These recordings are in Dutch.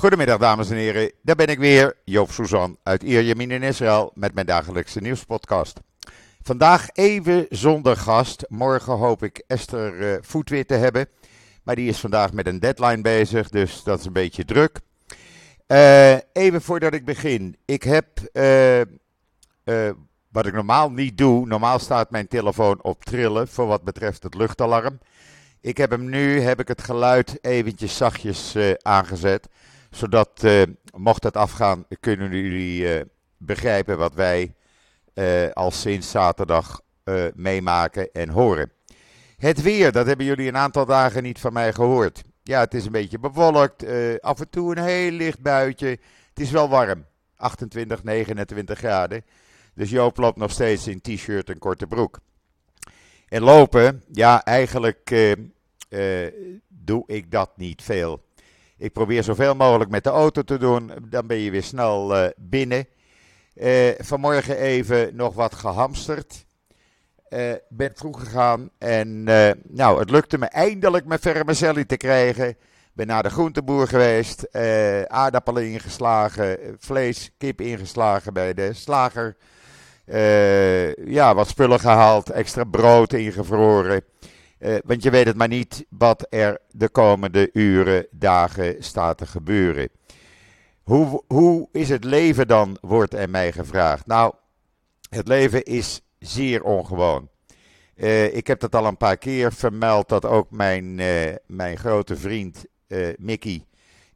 Goedemiddag dames en heren, daar ben ik weer, Joop Suzan uit Ierjemien in Israël met mijn dagelijkse nieuwspodcast. Vandaag even zonder gast, morgen hoop ik Esther uh, Voetwit te hebben, maar die is vandaag met een deadline bezig, dus dat is een beetje druk. Uh, even voordat ik begin, ik heb, uh, wat ik normaal niet doe, normaal staat mijn telefoon op trillen voor wat betreft het luchtalarm. Ik heb hem nu, heb ik het geluid eventjes zachtjes aangezet zodat, uh, mocht het afgaan, kunnen jullie uh, begrijpen wat wij uh, al sinds zaterdag meemaken en horen. Het weer, dat hebben jullie een aantal dagen niet van mij gehoord. Ja, het is een beetje bewolkt, af en toe een heel licht buitje. Het is wel warm, 28, 29 graden. Dus Joop loopt nog steeds in t-shirt en korte broek. En lopen, ja, eigenlijk doe ik dat niet veel. Ik probeer zoveel mogelijk met de auto te doen. Dan ben je weer snel uh, binnen. Uh, vanmorgen even nog wat gehamsterd. Uh, ben vroeg gegaan en nou, het lukte me eindelijk mijn vermicelli te krijgen. Ben naar de groenteboer geweest, aardappelen ingeslagen, vlees, kip ingeslagen bij de slager. ja, wat spullen gehaald, extra brood ingevroren. Uh, want je weet het maar niet wat er de komende uren, dagen staat te gebeuren. Hoe, hoe is het leven dan, wordt er mij gevraagd. Nou, het leven is zeer ongewoon. Uh, ik heb dat al een paar keer vermeld, dat ook mijn, uh, mijn grote vriend Mickey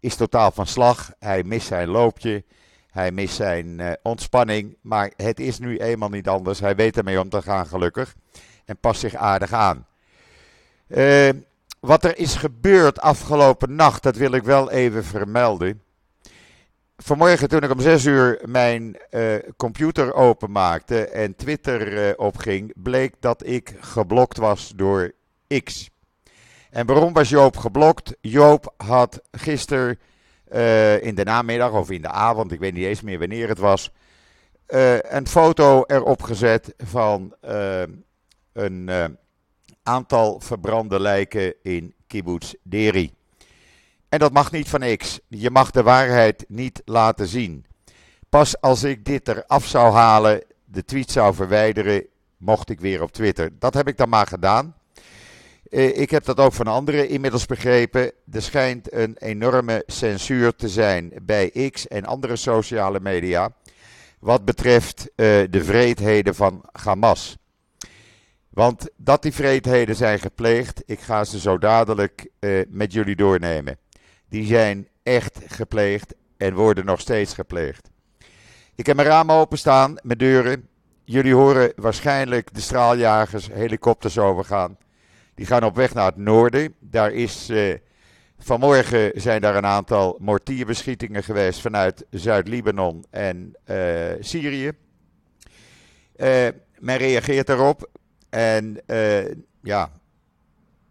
is totaal van slag. Hij mist zijn loopje, hij mist zijn ontspanning, maar het is nu eenmaal niet anders. Hij weet ermee om te gaan gelukkig en past zich aardig aan. Uh, wat er is gebeurd afgelopen nacht, dat wil ik wel even vermelden. Vanmorgen toen ik om 6 uur mijn uh, computer openmaakte en Twitter uh, opging, bleek dat ik geblokt was door X. En waarom was Joop geblokt? Joop had gisteren in de namiddag of in de avond, ik weet niet eens meer wanneer het was, een foto erop gezet van een aantal verbrande lijken in kibbutz Deri. En dat mag niet van X. Je mag de waarheid niet laten zien. Pas als ik dit eraf zou halen, de tweet zou verwijderen, mocht ik weer op Twitter. Dat heb ik dan maar gedaan. Eh, ik heb dat ook van anderen inmiddels begrepen. Er schijnt een enorme censuur te zijn bij X en andere sociale media. Wat betreft uh, de vreedheden van Hamas. Want dat die vreedheden zijn gepleegd, ik ga ze zo dadelijk uh, met jullie doornemen. Die zijn echt gepleegd en worden nog steeds gepleegd. Ik heb mijn ramen openstaan, mijn deuren. Jullie horen waarschijnlijk de straaljagers, helikopters overgaan. Die gaan op weg naar het noorden. Daar is uh, vanmorgen zijn daar een aantal mortierbeschietingen geweest vanuit Zuid-Libanon en uh, Syrië. men reageert daarop. En uh, ja,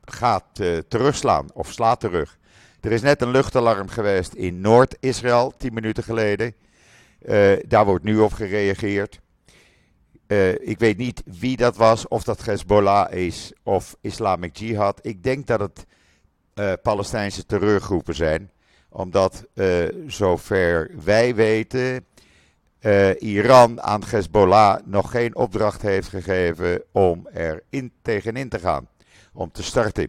gaat uh, terugslaan of slaat terug. Er is net een luchtalarm geweest in Noord-Israël, 10 minuten geleden. Uh, daar wordt nu op gereageerd. ik weet niet wie dat was, of dat Hezbollah is of Islamic Jihad. Ik denk dat het Palestijnse terreurgroepen zijn. Omdat, zover wij weten, uh, Iran aan Hezbollah nog geen opdracht heeft gegeven om er in, tegenin te gaan, om te starten.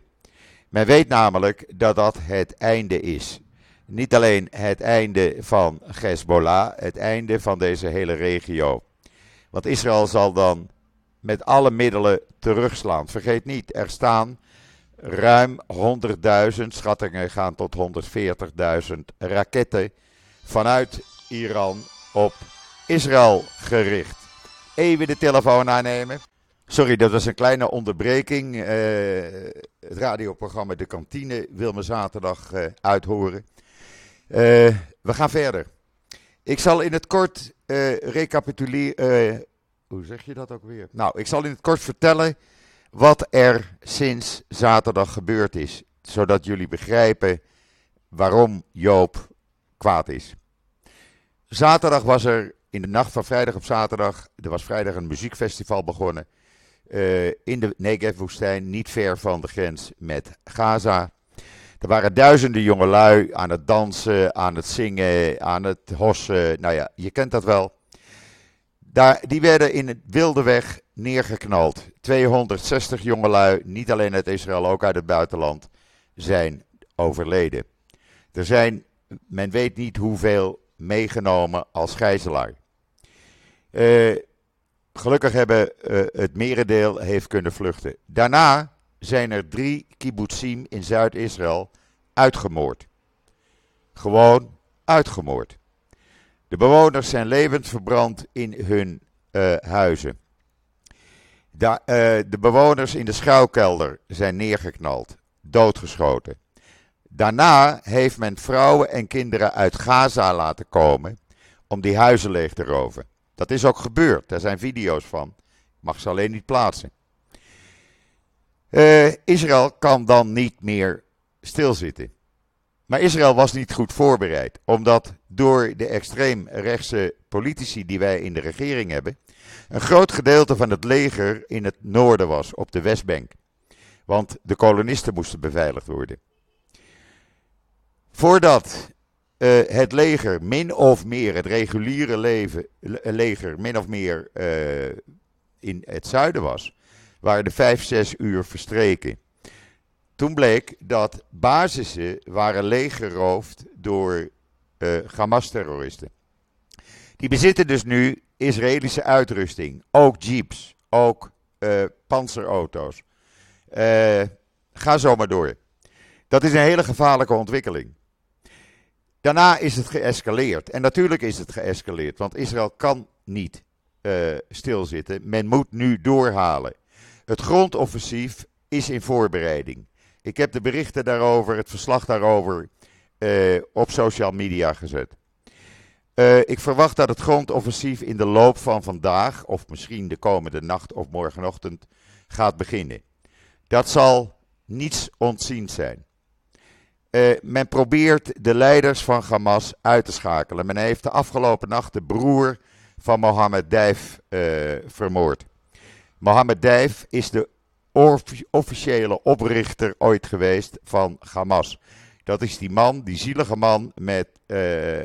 Men weet namelijk dat dat het einde is. Niet alleen het einde van Hezbollah, het einde van deze hele regio. Want Israël zal dan met alle middelen terugslaan. Vergeet niet, er staan ruim 100.000, schattingen gaan tot 140.000 raketten vanuit Iran op Israël gericht. Even de telefoon aannemen. Sorry, dat was een kleine onderbreking. Uh, het radioprogramma De Kantine wil me zaterdag uh, uithoren. Uh, we gaan verder. Ik zal in het kort recapituleren. hoe zeg je dat ook weer? Nou, ik zal in het kort vertellen wat er sinds zaterdag gebeurd is. Zodat jullie begrijpen waarom Joop kwaad is. Zaterdag was er in de nacht van vrijdag op zaterdag, er was vrijdag een muziekfestival begonnen. Uh, in de Negev-woestijn, niet ver van de grens met Gaza. Er waren duizenden jongelui aan het dansen, aan het zingen, aan het hossen. Nou ja, je kent dat wel. Daar, die werden in het wilde weg neergeknald. 260 jongelui, niet alleen uit Israël, ook uit het buitenland, zijn overleden. Er zijn, men weet niet hoeveel, meegenomen als gijzelaar. Uh, gelukkig hebben uh, het merendeel heeft kunnen vluchten. Daarna zijn er drie kibbutzim in Zuid-Israël uitgemoord. Gewoon uitgemoord. De bewoners zijn levend verbrand in hun uh, huizen. De bewoners in de schuilkelder zijn neergeknald, doodgeschoten. Daarna heeft men vrouwen en kinderen uit Gaza laten komen om die huizen leeg te roven. Dat is ook gebeurd, daar zijn video's van. Ik mag ze alleen niet plaatsen. Uh, Israël kan dan niet meer stilzitten. Maar Israël was niet goed voorbereid, omdat door de extreemrechtse politici die wij in de regering hebben, een groot gedeelte van het leger in het noorden was, op de Westbank. Want de kolonisten moesten beveiligd worden. Voordat uh, het leger min of meer, het reguliere leven, leger min of meer uh, in het zuiden was, waren de vijf, zes uur verstreken. Toen bleek dat basissen waren leeggeroofd door uh, Hamas-terroristen. Die bezitten dus nu Israëlische uitrusting, ook jeeps, ook panzerauto's. Ga zo maar door. Dat is een hele gevaarlijke ontwikkeling. Daarna is het geëscaleerd. En natuurlijk is het geëscaleerd, want Israël kan niet uh, stilzitten. Men moet nu doorhalen. Het grondoffensief is in voorbereiding. Ik heb de berichten daarover, het verslag daarover, uh, op social media gezet. Uh, ik verwacht dat het grondoffensief in de loop van vandaag, of misschien de komende nacht of morgenochtend, gaat beginnen. Dat zal niets ontziens zijn. Uh, men probeert de leiders van Hamas uit te schakelen. Men heeft de afgelopen nacht de broer van Mohammed Dijf uh, vermoord. Mohammed Dijf is de officiële oprichter ooit geweest van Hamas. Dat is die man, die zielige man met, uh,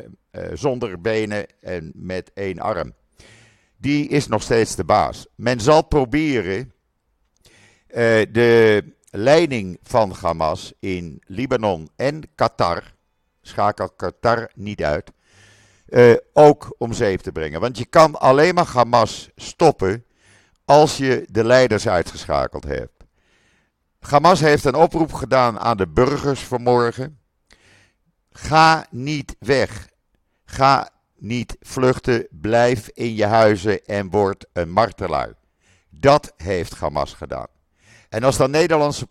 zonder benen en met één arm. Die is nog steeds de baas. Men zal proberen de leiding van Hamas in Libanon en Qatar, schakel Qatar niet uit, ook om zeep te brengen. Want je kan alleen maar Hamas stoppen als je de leiders uitgeschakeld hebt. Hamas heeft een oproep gedaan aan de burgers vanmorgen. Ga niet weg. Ga niet vluchten. Blijf in je huizen en word een martelaar. Dat heeft Hamas gedaan. En als dan Nederlandse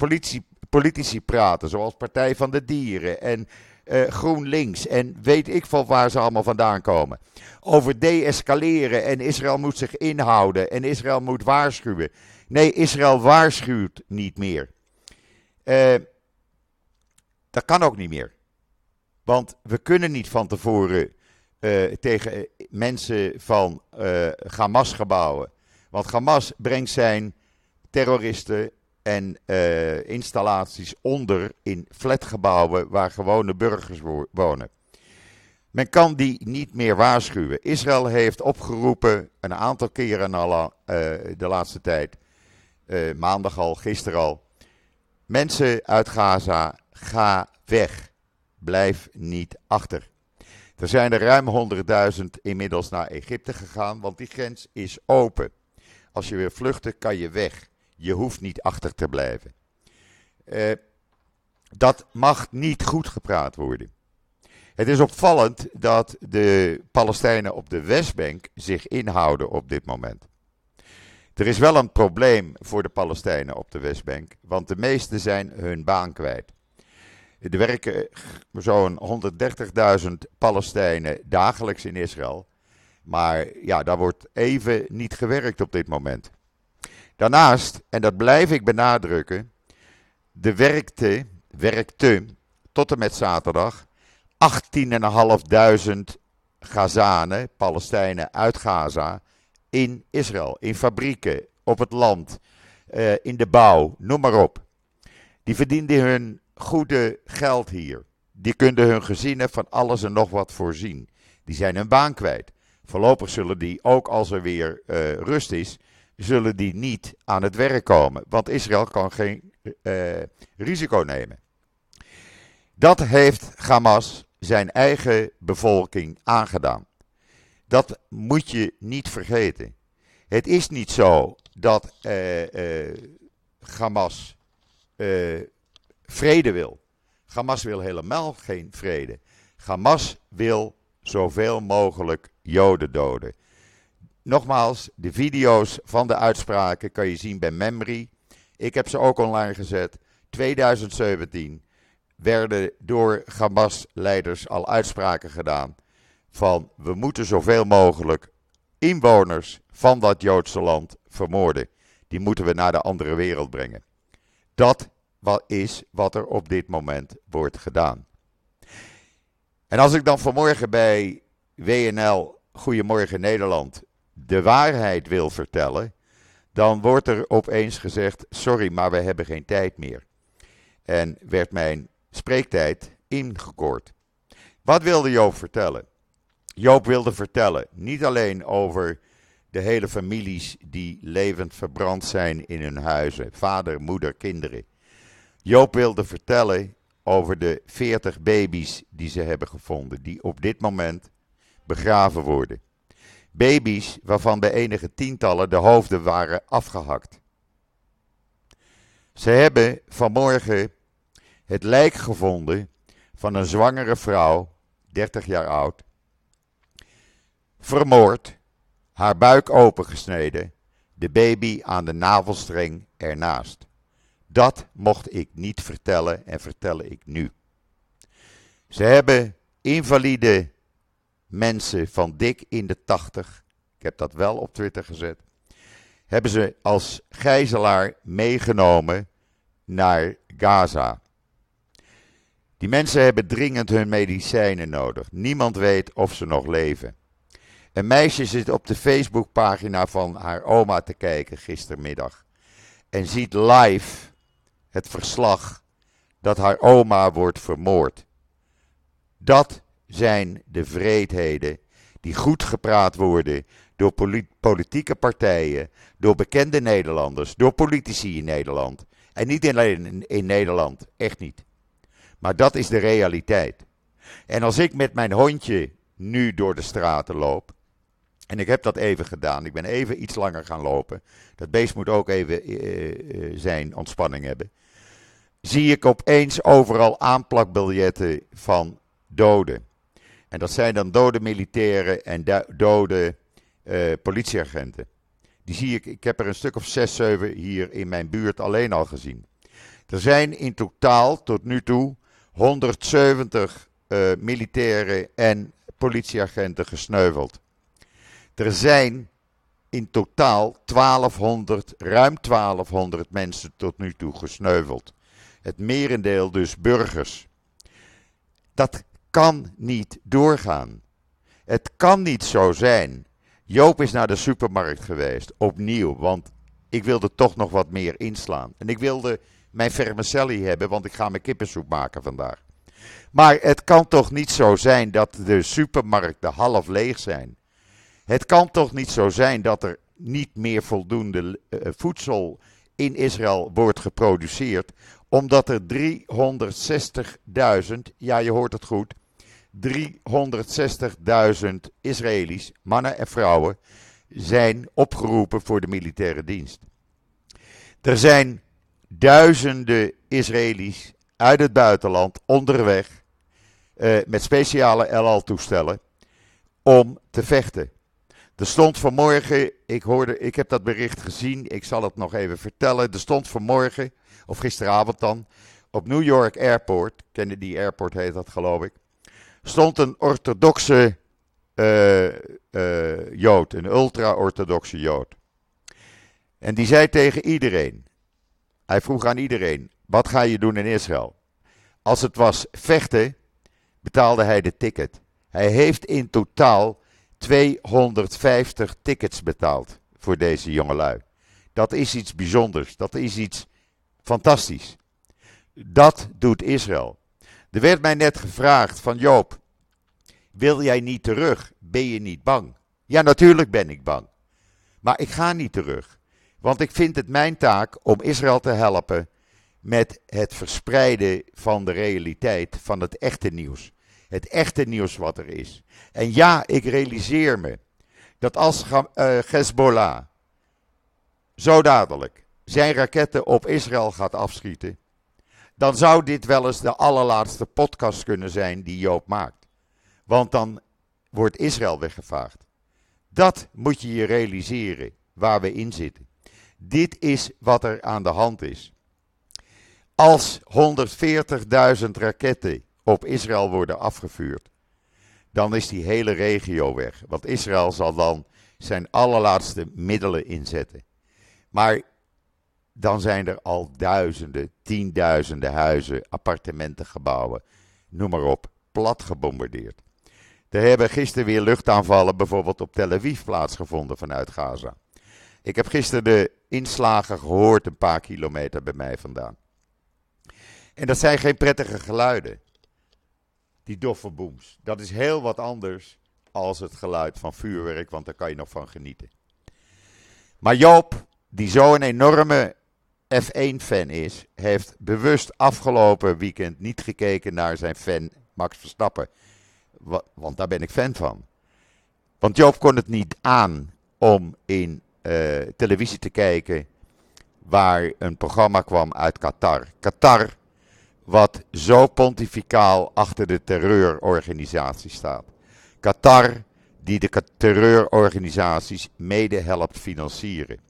politici, praten, zoals Partij van de Dieren en uh, GroenLinks en weet ik van waar ze allemaal vandaan komen. Over deescaleren en Israël moet zich inhouden en Israël moet waarschuwen. Nee, Israël waarschuwt niet meer. Uh, dat kan ook niet meer. Want we kunnen niet van tevoren uh, tegen mensen van Hamas gebouwen. Want Hamas brengt zijn terroristen en uh, installaties onder in flatgebouwen waar gewone burgers wonen. Men kan die niet meer waarschuwen. Israël heeft opgeroepen, een aantal keren al uh, de laatste tijd, uh, maandag al, gisteren al. Mensen uit Gaza, ga weg. Blijf niet achter. Er zijn er ruim 100.000 inmiddels naar Egypte gegaan, want die grens is open. Als je weer vluchten, kan je weg. Je hoeft niet achter te blijven. Uh, dat mag niet goed gepraat worden. Het is opvallend dat de Palestijnen op de Westbank zich inhouden op dit moment. Er is wel een probleem voor de Palestijnen op de Westbank, want de meesten zijn hun baan kwijt. Er werken zo'n 130.000 Palestijnen dagelijks in Israël. Maar ja, daar wordt even niet gewerkt op dit moment. Daarnaast, en dat blijf ik benadrukken, de werkte, werkte tot en met zaterdag 18.500 Gazanen, Palestijnen uit Gaza, in Israël, in fabrieken, op het land, uh, in de bouw, noem maar op. Die verdienden hun goede geld hier. Die kunnen hun gezinnen van alles en nog wat voorzien. Die zijn hun baan kwijt. Voorlopig zullen die, ook als er weer uh, rust is, zullen die niet aan het werk komen. Want Israël kan geen uh, risico nemen. Dat heeft Hamas zijn eigen bevolking aangedaan. Dat moet je niet vergeten. Het is niet zo dat uh, Hamas vrede wil. Hamas wil helemaal geen vrede. Hamas wil zoveel mogelijk Joden doden. Nogmaals, de video's van de uitspraken kan je zien bij Memory. Ik heb ze ook online gezet. 2017 werden door Hamas-leiders al uitspraken gedaan van we moeten zoveel mogelijk inwoners van dat Joodse land vermoorden. Die moeten we naar de andere wereld brengen. Dat is wat er op dit moment wordt gedaan. En als ik dan vanmorgen bij WNL Goedemorgen Nederland de waarheid wil vertellen, dan wordt er opeens gezegd: sorry, maar we hebben geen tijd meer. En werd mijn spreektijd ingekort. Wat wilde Joop vertellen? Joop wilde vertellen niet alleen over de hele families die levend verbrand zijn in hun huizen, vader, moeder, kinderen. Joop wilde vertellen over de 40 baby's die ze hebben gevonden, die op dit moment begraven worden. Baby's waarvan bij enige tientallen de hoofden waren afgehakt. Ze hebben vanmorgen het lijk gevonden van een zwangere vrouw, 30 jaar oud, vermoord, haar buik opengesneden, de baby aan de navelstreng ernaast. Dat mocht ik niet vertellen en vertel ik nu. Ze hebben invalide mensen van dik in de 80, ik heb dat wel op Twitter gezet, hebben ze als gijzelaar meegenomen naar Gaza. Die mensen hebben dringend hun medicijnen nodig. Niemand weet of ze nog leven. Een meisje zit op de Facebookpagina van haar oma te kijken gistermiddag. En ziet live het verslag dat haar oma wordt vermoord. Dat zijn de vreedheden die goed gepraat worden door politieke partijen, door bekende Nederlanders, door politici in Nederland. En niet alleen in Nederland, echt niet. Maar dat is de realiteit. En als ik met mijn hondje nu door de straten loop, en ik heb dat even gedaan, ik ben even iets langer gaan lopen, dat beest moet ook even uh, zijn ontspanning hebben, zie ik opeens overal aanplakbiljetten van doden. En dat zijn dan dode militairen en dode uh, politieagenten. Die zie ik, ik heb er een stuk of zes, zeven hier in mijn buurt alleen al gezien. Er zijn in totaal tot nu toe 170 uh, eh, militairen en politieagenten gesneuveld. Er zijn in totaal 1200, ruim 1200 mensen tot nu toe gesneuveld. Het merendeel dus burgers. Dat kan niet doorgaan. Het kan niet zo zijn. Joop is naar de supermarkt geweest, opnieuw, want ik wilde toch nog wat meer inslaan. En ik wilde mijn vermicelli hebben, want ik ga mijn kippensoep maken vandaag. Maar het kan toch niet zo zijn dat de supermarkten half leeg zijn. Het kan toch niet zo zijn dat er niet meer voldoende uh, voedsel in Israël wordt geproduceerd, omdat er 360.000, ja je hoort het goed, 360.000 Israëli's, mannen en vrouwen, zijn opgeroepen voor de militaire dienst. Er zijn duizenden Israëli's uit het buitenland onderweg uh, met speciale El toestellen om te vechten. Er stond vanmorgen, ik, hoorde, ik heb dat bericht gezien, ik zal het nog even vertellen. Er stond vanmorgen, of gisteravond dan, op New York Airport, Kennedy Airport heet dat geloof ik, stond een orthodoxe uh, uh, Jood, een ultra-orthodoxe Jood. En die zei tegen iedereen, hij vroeg aan iedereen, wat ga je doen in Israël? Als het was vechten, betaalde hij de ticket. Hij heeft in totaal 250 tickets betaald voor deze jongelui. Dat is iets bijzonders, dat is iets fantastisch. Dat doet Israël. Er werd mij net gevraagd van Joop, wil jij niet terug? Ben je niet bang? Ja, natuurlijk ben ik bang. Maar ik ga niet terug. Want ik vind het mijn taak om Israël te helpen met het verspreiden van de realiteit, van het echte nieuws. Het echte nieuws wat er is. En ja, ik realiseer me dat als uh, Hezbollah zo dadelijk zijn raketten op Israël gaat afschieten, dan zou dit wel eens de allerlaatste podcast kunnen zijn die Joop maakt. Want dan wordt Israël weggevaagd. Dat moet je je realiseren waar we in zitten. Dit is wat er aan de hand is. Als 140.000 raketten op Israël worden afgevuurd, dan is die hele regio weg. Want Israël zal dan zijn allerlaatste middelen inzetten. Maar dan zijn er al duizenden, tienduizenden huizen, appartementen, gebouwen, noem maar op, plat gebombardeerd. Er hebben gisteren weer luchtaanvallen bijvoorbeeld op Tel Aviv plaatsgevonden vanuit Gaza. Ik heb gisteren de inslagen gehoord een paar kilometer bij mij vandaan. En dat zijn geen prettige geluiden. Die doffe booms. Dat is heel wat anders als het geluid van vuurwerk, want daar kan je nog van genieten. Maar Joop, die zo'n enorme F1-fan is, heeft bewust afgelopen weekend niet gekeken naar zijn fan Max Verstappen. Want daar ben ik fan van. Want Joop kon het niet aan om in uh, televisie te kijken waar een programma kwam uit Qatar. Qatar, wat zo pontificaal achter de terreurorganisatie staat. Qatar, die de terreurorganisaties mede helpt financieren.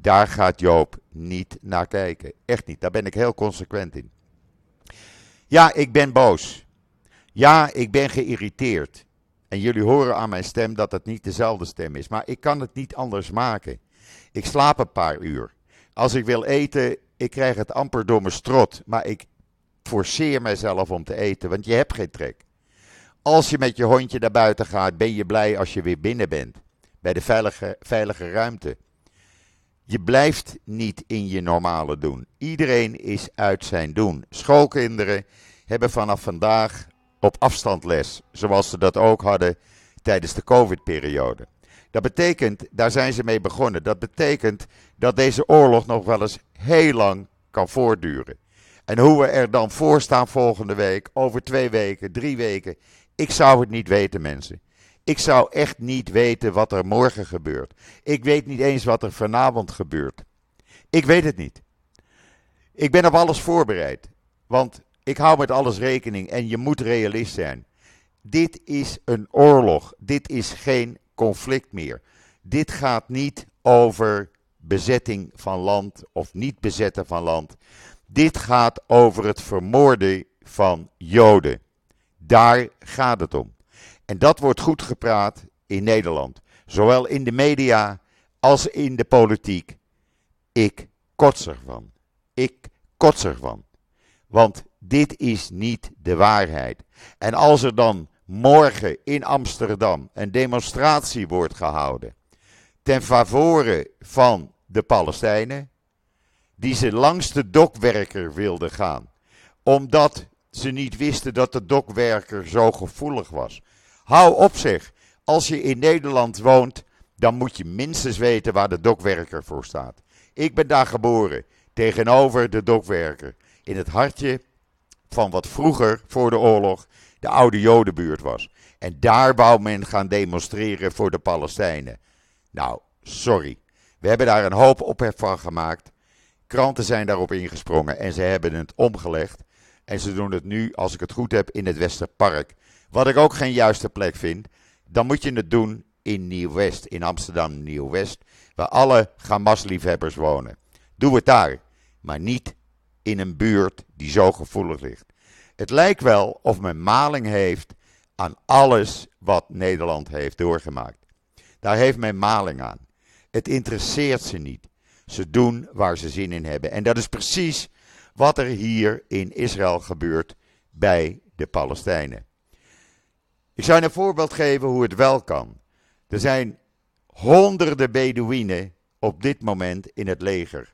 Daar gaat Joop niet naar kijken. Echt niet. Daar ben ik heel consequent in. Ja, ik ben boos. Ja, ik ben geïrriteerd. En jullie horen aan mijn stem dat het niet dezelfde stem is. Maar ik kan het niet anders maken. Ik slaap een paar uur. Als ik wil eten, ik krijg het amper door mijn strot. Maar ik forceer mezelf om te eten, want je hebt geen trek. Als je met je hondje naar buiten gaat, ben je blij als je weer binnen bent. Bij de veilige, veilige ruimte. Je blijft niet in je normale doen. Iedereen is uit zijn doen. Schoolkinderen hebben vanaf vandaag op afstand les, zoals ze dat ook hadden tijdens de COVID-periode. Dat betekent, daar zijn ze mee begonnen, dat betekent dat deze oorlog nog wel eens heel lang kan voortduren. En hoe we er dan voor staan volgende week, over twee weken, drie weken, ik zou het niet weten, mensen. Ik zou echt niet weten wat er morgen gebeurt. Ik weet niet eens wat er vanavond gebeurt. Ik weet het niet. Ik ben op alles voorbereid. Want ik hou met alles rekening en je moet realist zijn. Dit is een oorlog. Dit is geen conflict meer. Dit gaat niet over bezetting van land of niet bezetten van land. Dit gaat over het vermoorden van Joden. Daar gaat het om. En dat wordt goed gepraat in Nederland. Zowel in de media als in de politiek. Ik kots ervan. Ik kots ervan. Want dit is niet de waarheid. En als er dan morgen in Amsterdam een demonstratie wordt gehouden ten favore van de Palestijnen, die ze langs de dokwerker wilden gaan, omdat ze niet wisten dat de dokwerker zo gevoelig was. Hou op zich, als je in Nederland woont, dan moet je minstens weten waar de dokwerker voor staat. Ik ben daar geboren, tegenover de dokwerker, in het hartje van wat vroeger, voor de oorlog, de oude Jodenbuurt was. En daar wou men gaan demonstreren voor de Palestijnen. Nou, sorry. We hebben daar een hoop ophef van gemaakt. Kranten zijn daarop ingesprongen en ze hebben het omgelegd. En ze doen het nu, als ik het goed heb, in het Westerpark. Wat ik ook geen juiste plek vind. Dan moet je het doen in Nieuw-West, in Amsterdam Nieuw-West, waar alle Hamas-liefhebbers wonen. Doe het daar, maar niet in een buurt die zo gevoelig ligt. Het lijkt wel of men maling heeft aan alles wat Nederland heeft doorgemaakt. Daar heeft men maling aan. Het interesseert ze niet. Ze doen waar ze zin in hebben. En dat is precies wat er hier in Israël gebeurt bij de Palestijnen. Ik zou een voorbeeld geven hoe het wel kan. Er zijn honderden Bedouinen op dit moment in het leger.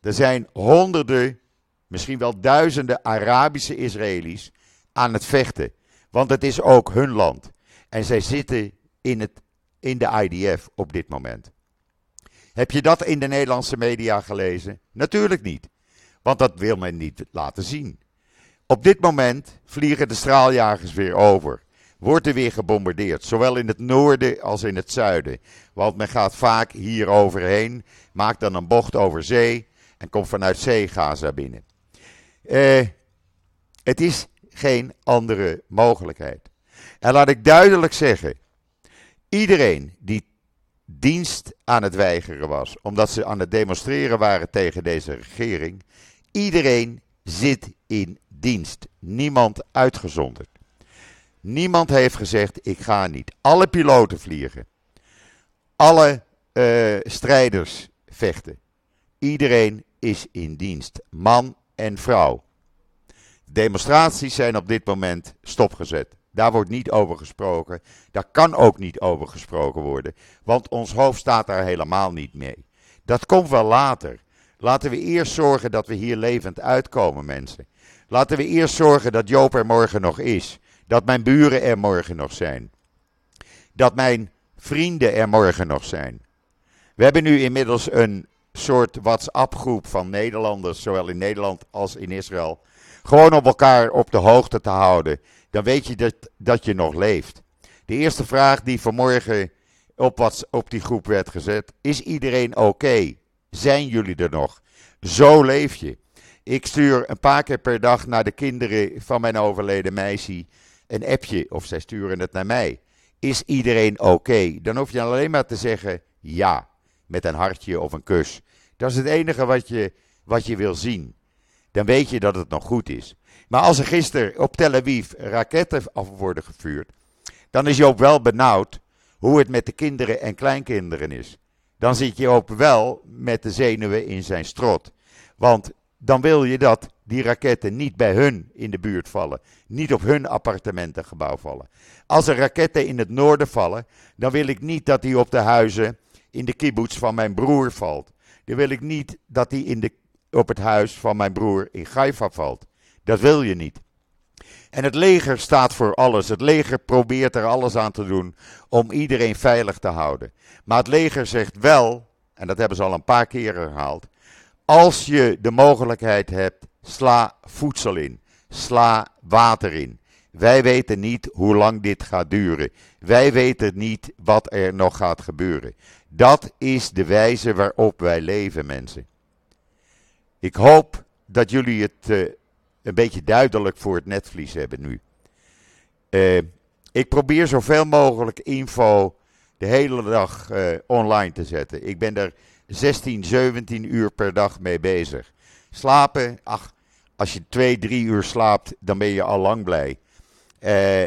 Er zijn honderden misschien wel duizenden Arabische Israëli's aan het vechten. Want het is ook hun land. En zij zitten in, het, in de IDF op dit moment. Heb je dat in de Nederlandse media gelezen? Natuurlijk niet. Want dat wil men niet laten zien. Op dit moment vliegen de straaljagers weer over. Wordt er weer gebombardeerd, zowel in het noorden als in het zuiden. Want men gaat vaak hier overheen, maakt dan een bocht over zee en komt vanuit zee Gaza binnen. Eh, het is geen andere mogelijkheid. En laat ik duidelijk zeggen: iedereen die dienst aan het weigeren was, omdat ze aan het demonstreren waren tegen deze regering, iedereen zit in dienst. Niemand uitgezonderd. Niemand heeft gezegd: ik ga niet. Alle piloten vliegen. Alle uh, strijders vechten. Iedereen is in dienst. Man en vrouw. Demonstraties zijn op dit moment stopgezet. Daar wordt niet over gesproken. Daar kan ook niet over gesproken worden. Want ons hoofd staat daar helemaal niet mee. Dat komt wel later. Laten we eerst zorgen dat we hier levend uitkomen, mensen. Laten we eerst zorgen dat Joop er morgen nog is. Dat mijn buren er morgen nog zijn. Dat mijn vrienden er morgen nog zijn. We hebben nu inmiddels een soort WhatsApp-groep van Nederlanders, zowel in Nederland als in Israël. Gewoon om elkaar op de hoogte te houden. Dan weet je dat, dat je nog leeft. De eerste vraag die vanmorgen op, wat, op die groep werd gezet: Is iedereen oké? Zijn jullie er nog? Zo leef je. Ik stuur een paar keer per dag naar de kinderen van mijn overleden meisje een appje, of zij sturen het naar mij. Is iedereen oké? Dan hoef je alleen maar te zeggen ja, met een hartje of een kus. Dat is het enige wat je, wat je wil zien. Dan weet je dat het nog goed is. Maar als er gisteren op Tel Aviv raketten af worden gevuurd, dan is Joop wel benauwd hoe het met de kinderen en kleinkinderen is. Dan zit je ook wel met de zenuwen in zijn strot. Want dan wil je dat die raketten niet bij hun in de buurt vallen. Niet op hun appartementengebouw vallen. Als er raketten in het noorden vallen, dan wil ik niet dat die op de huizen in de kibbutz van mijn broer valt. Dan wil ik niet dat die in de, op het huis van mijn broer in Gaifa valt. Dat wil je niet. En het leger staat voor alles. Het leger probeert er alles aan te doen om iedereen veilig te houden. Maar het leger zegt wel, en dat hebben ze al een paar keer herhaald, als je de mogelijkheid hebt, sla voedsel in, sla water in. Wij weten niet hoe lang dit gaat duren. Wij weten niet wat er nog gaat gebeuren. Dat is de wijze waarop wij leven, mensen. Ik hoop dat jullie het uh, een beetje duidelijk voor het netvlies hebben nu. Uh, ik probeer zoveel mogelijk info de hele dag uh, online te zetten. Ik ben er 16, 17 uur per dag mee bezig. Slapen, ach, als je 2, 3 uur slaapt, dan ben je al lang blij. Uh,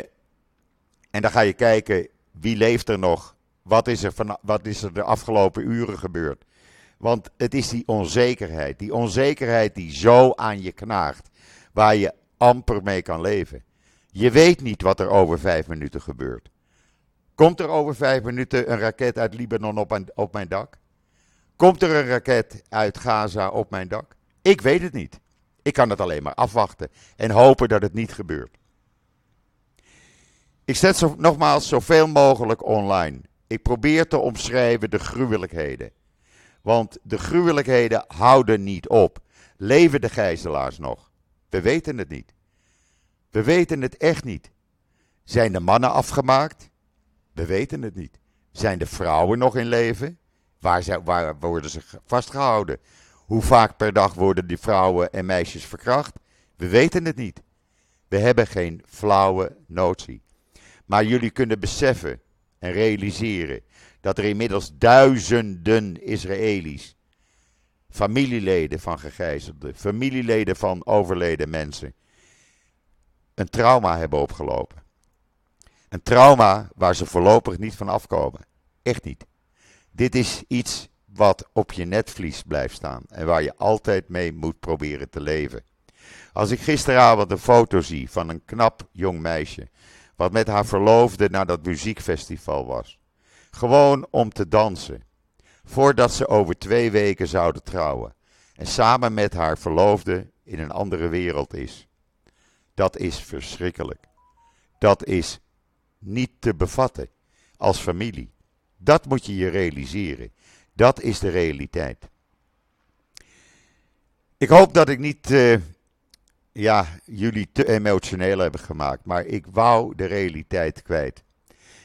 en dan ga je kijken, wie leeft er nog? Wat is er, van, wat is er de afgelopen uren gebeurd? Want het is die onzekerheid. Die onzekerheid die zo aan je knaagt. Waar je amper mee kan leven. Je weet niet wat er over vijf minuten gebeurt. Komt er over vijf minuten een raket uit Libanon op, op mijn dak? Komt er een raket uit Gaza op mijn dak? Ik weet het niet. Ik kan het alleen maar afwachten en hopen dat het niet gebeurt. Ik zet zo, nogmaals zoveel mogelijk online. Ik probeer te omschrijven de gruwelijkheden. Want de gruwelijkheden houden niet op. Leven de gijzelaars nog? We weten het niet. We weten het echt niet. Zijn de mannen afgemaakt? We weten het niet. Zijn de vrouwen nog in leven? Waar, waar worden ze vastgehouden? Hoe vaak per dag worden die vrouwen en meisjes verkracht? We weten het niet. We hebben geen flauwe notie. Maar jullie kunnen beseffen en realiseren dat er inmiddels duizenden Israëli's, familieleden van gegijzelden, familieleden van overleden mensen, een trauma hebben opgelopen. Een trauma waar ze voorlopig niet van afkomen. Echt niet. Dit is iets wat op je netvlies blijft staan en waar je altijd mee moet proberen te leven. Als ik gisteravond een foto zie van een knap jong meisje, wat met haar verloofde naar dat muziekfestival was, gewoon om te dansen, voordat ze over twee weken zouden trouwen, en samen met haar verloofde in een andere wereld is. Dat is verschrikkelijk. Dat is niet te bevatten als familie. Dat moet je je realiseren. Dat is de realiteit. Ik hoop dat ik niet uh, ja, jullie te emotioneel heb gemaakt, maar ik wou de realiteit kwijt.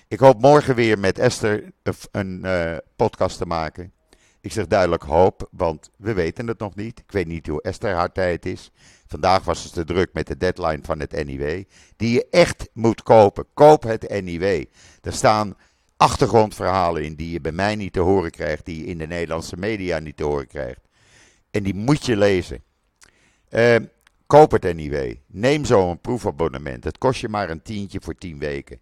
Ik hoop morgen weer met Esther een uh, podcast te maken. Ik zeg duidelijk hoop, want we weten het nog niet. Ik weet niet hoe Esther haar tijd is. Vandaag was het te druk met de deadline van het NIW. Die je echt moet kopen. Koop het NIW. Er staan achtergrondverhalen in die je bij mij niet te horen krijgt. Die je in de Nederlandse media niet te horen krijgt. En die moet je lezen. Uh, koop het NIW. Neem zo een proefabonnement. Het kost je maar een tientje voor tien weken.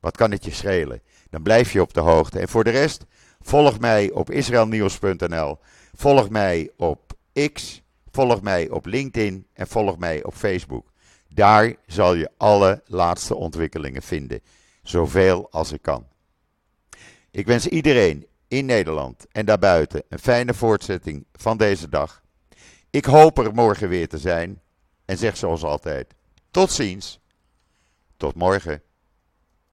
Wat kan het je schelen? Dan blijf je op de hoogte. En voor de rest, volg mij op israelnieuws.nl. Volg mij op X. Volg mij op LinkedIn. En volg mij op Facebook. Daar zal je alle laatste ontwikkelingen vinden. Zoveel als ik kan. Ik wens iedereen in Nederland en daarbuiten een fijne voortzetting van deze dag. Ik hoop er morgen weer te zijn en zeg zoals altijd: tot ziens, tot morgen.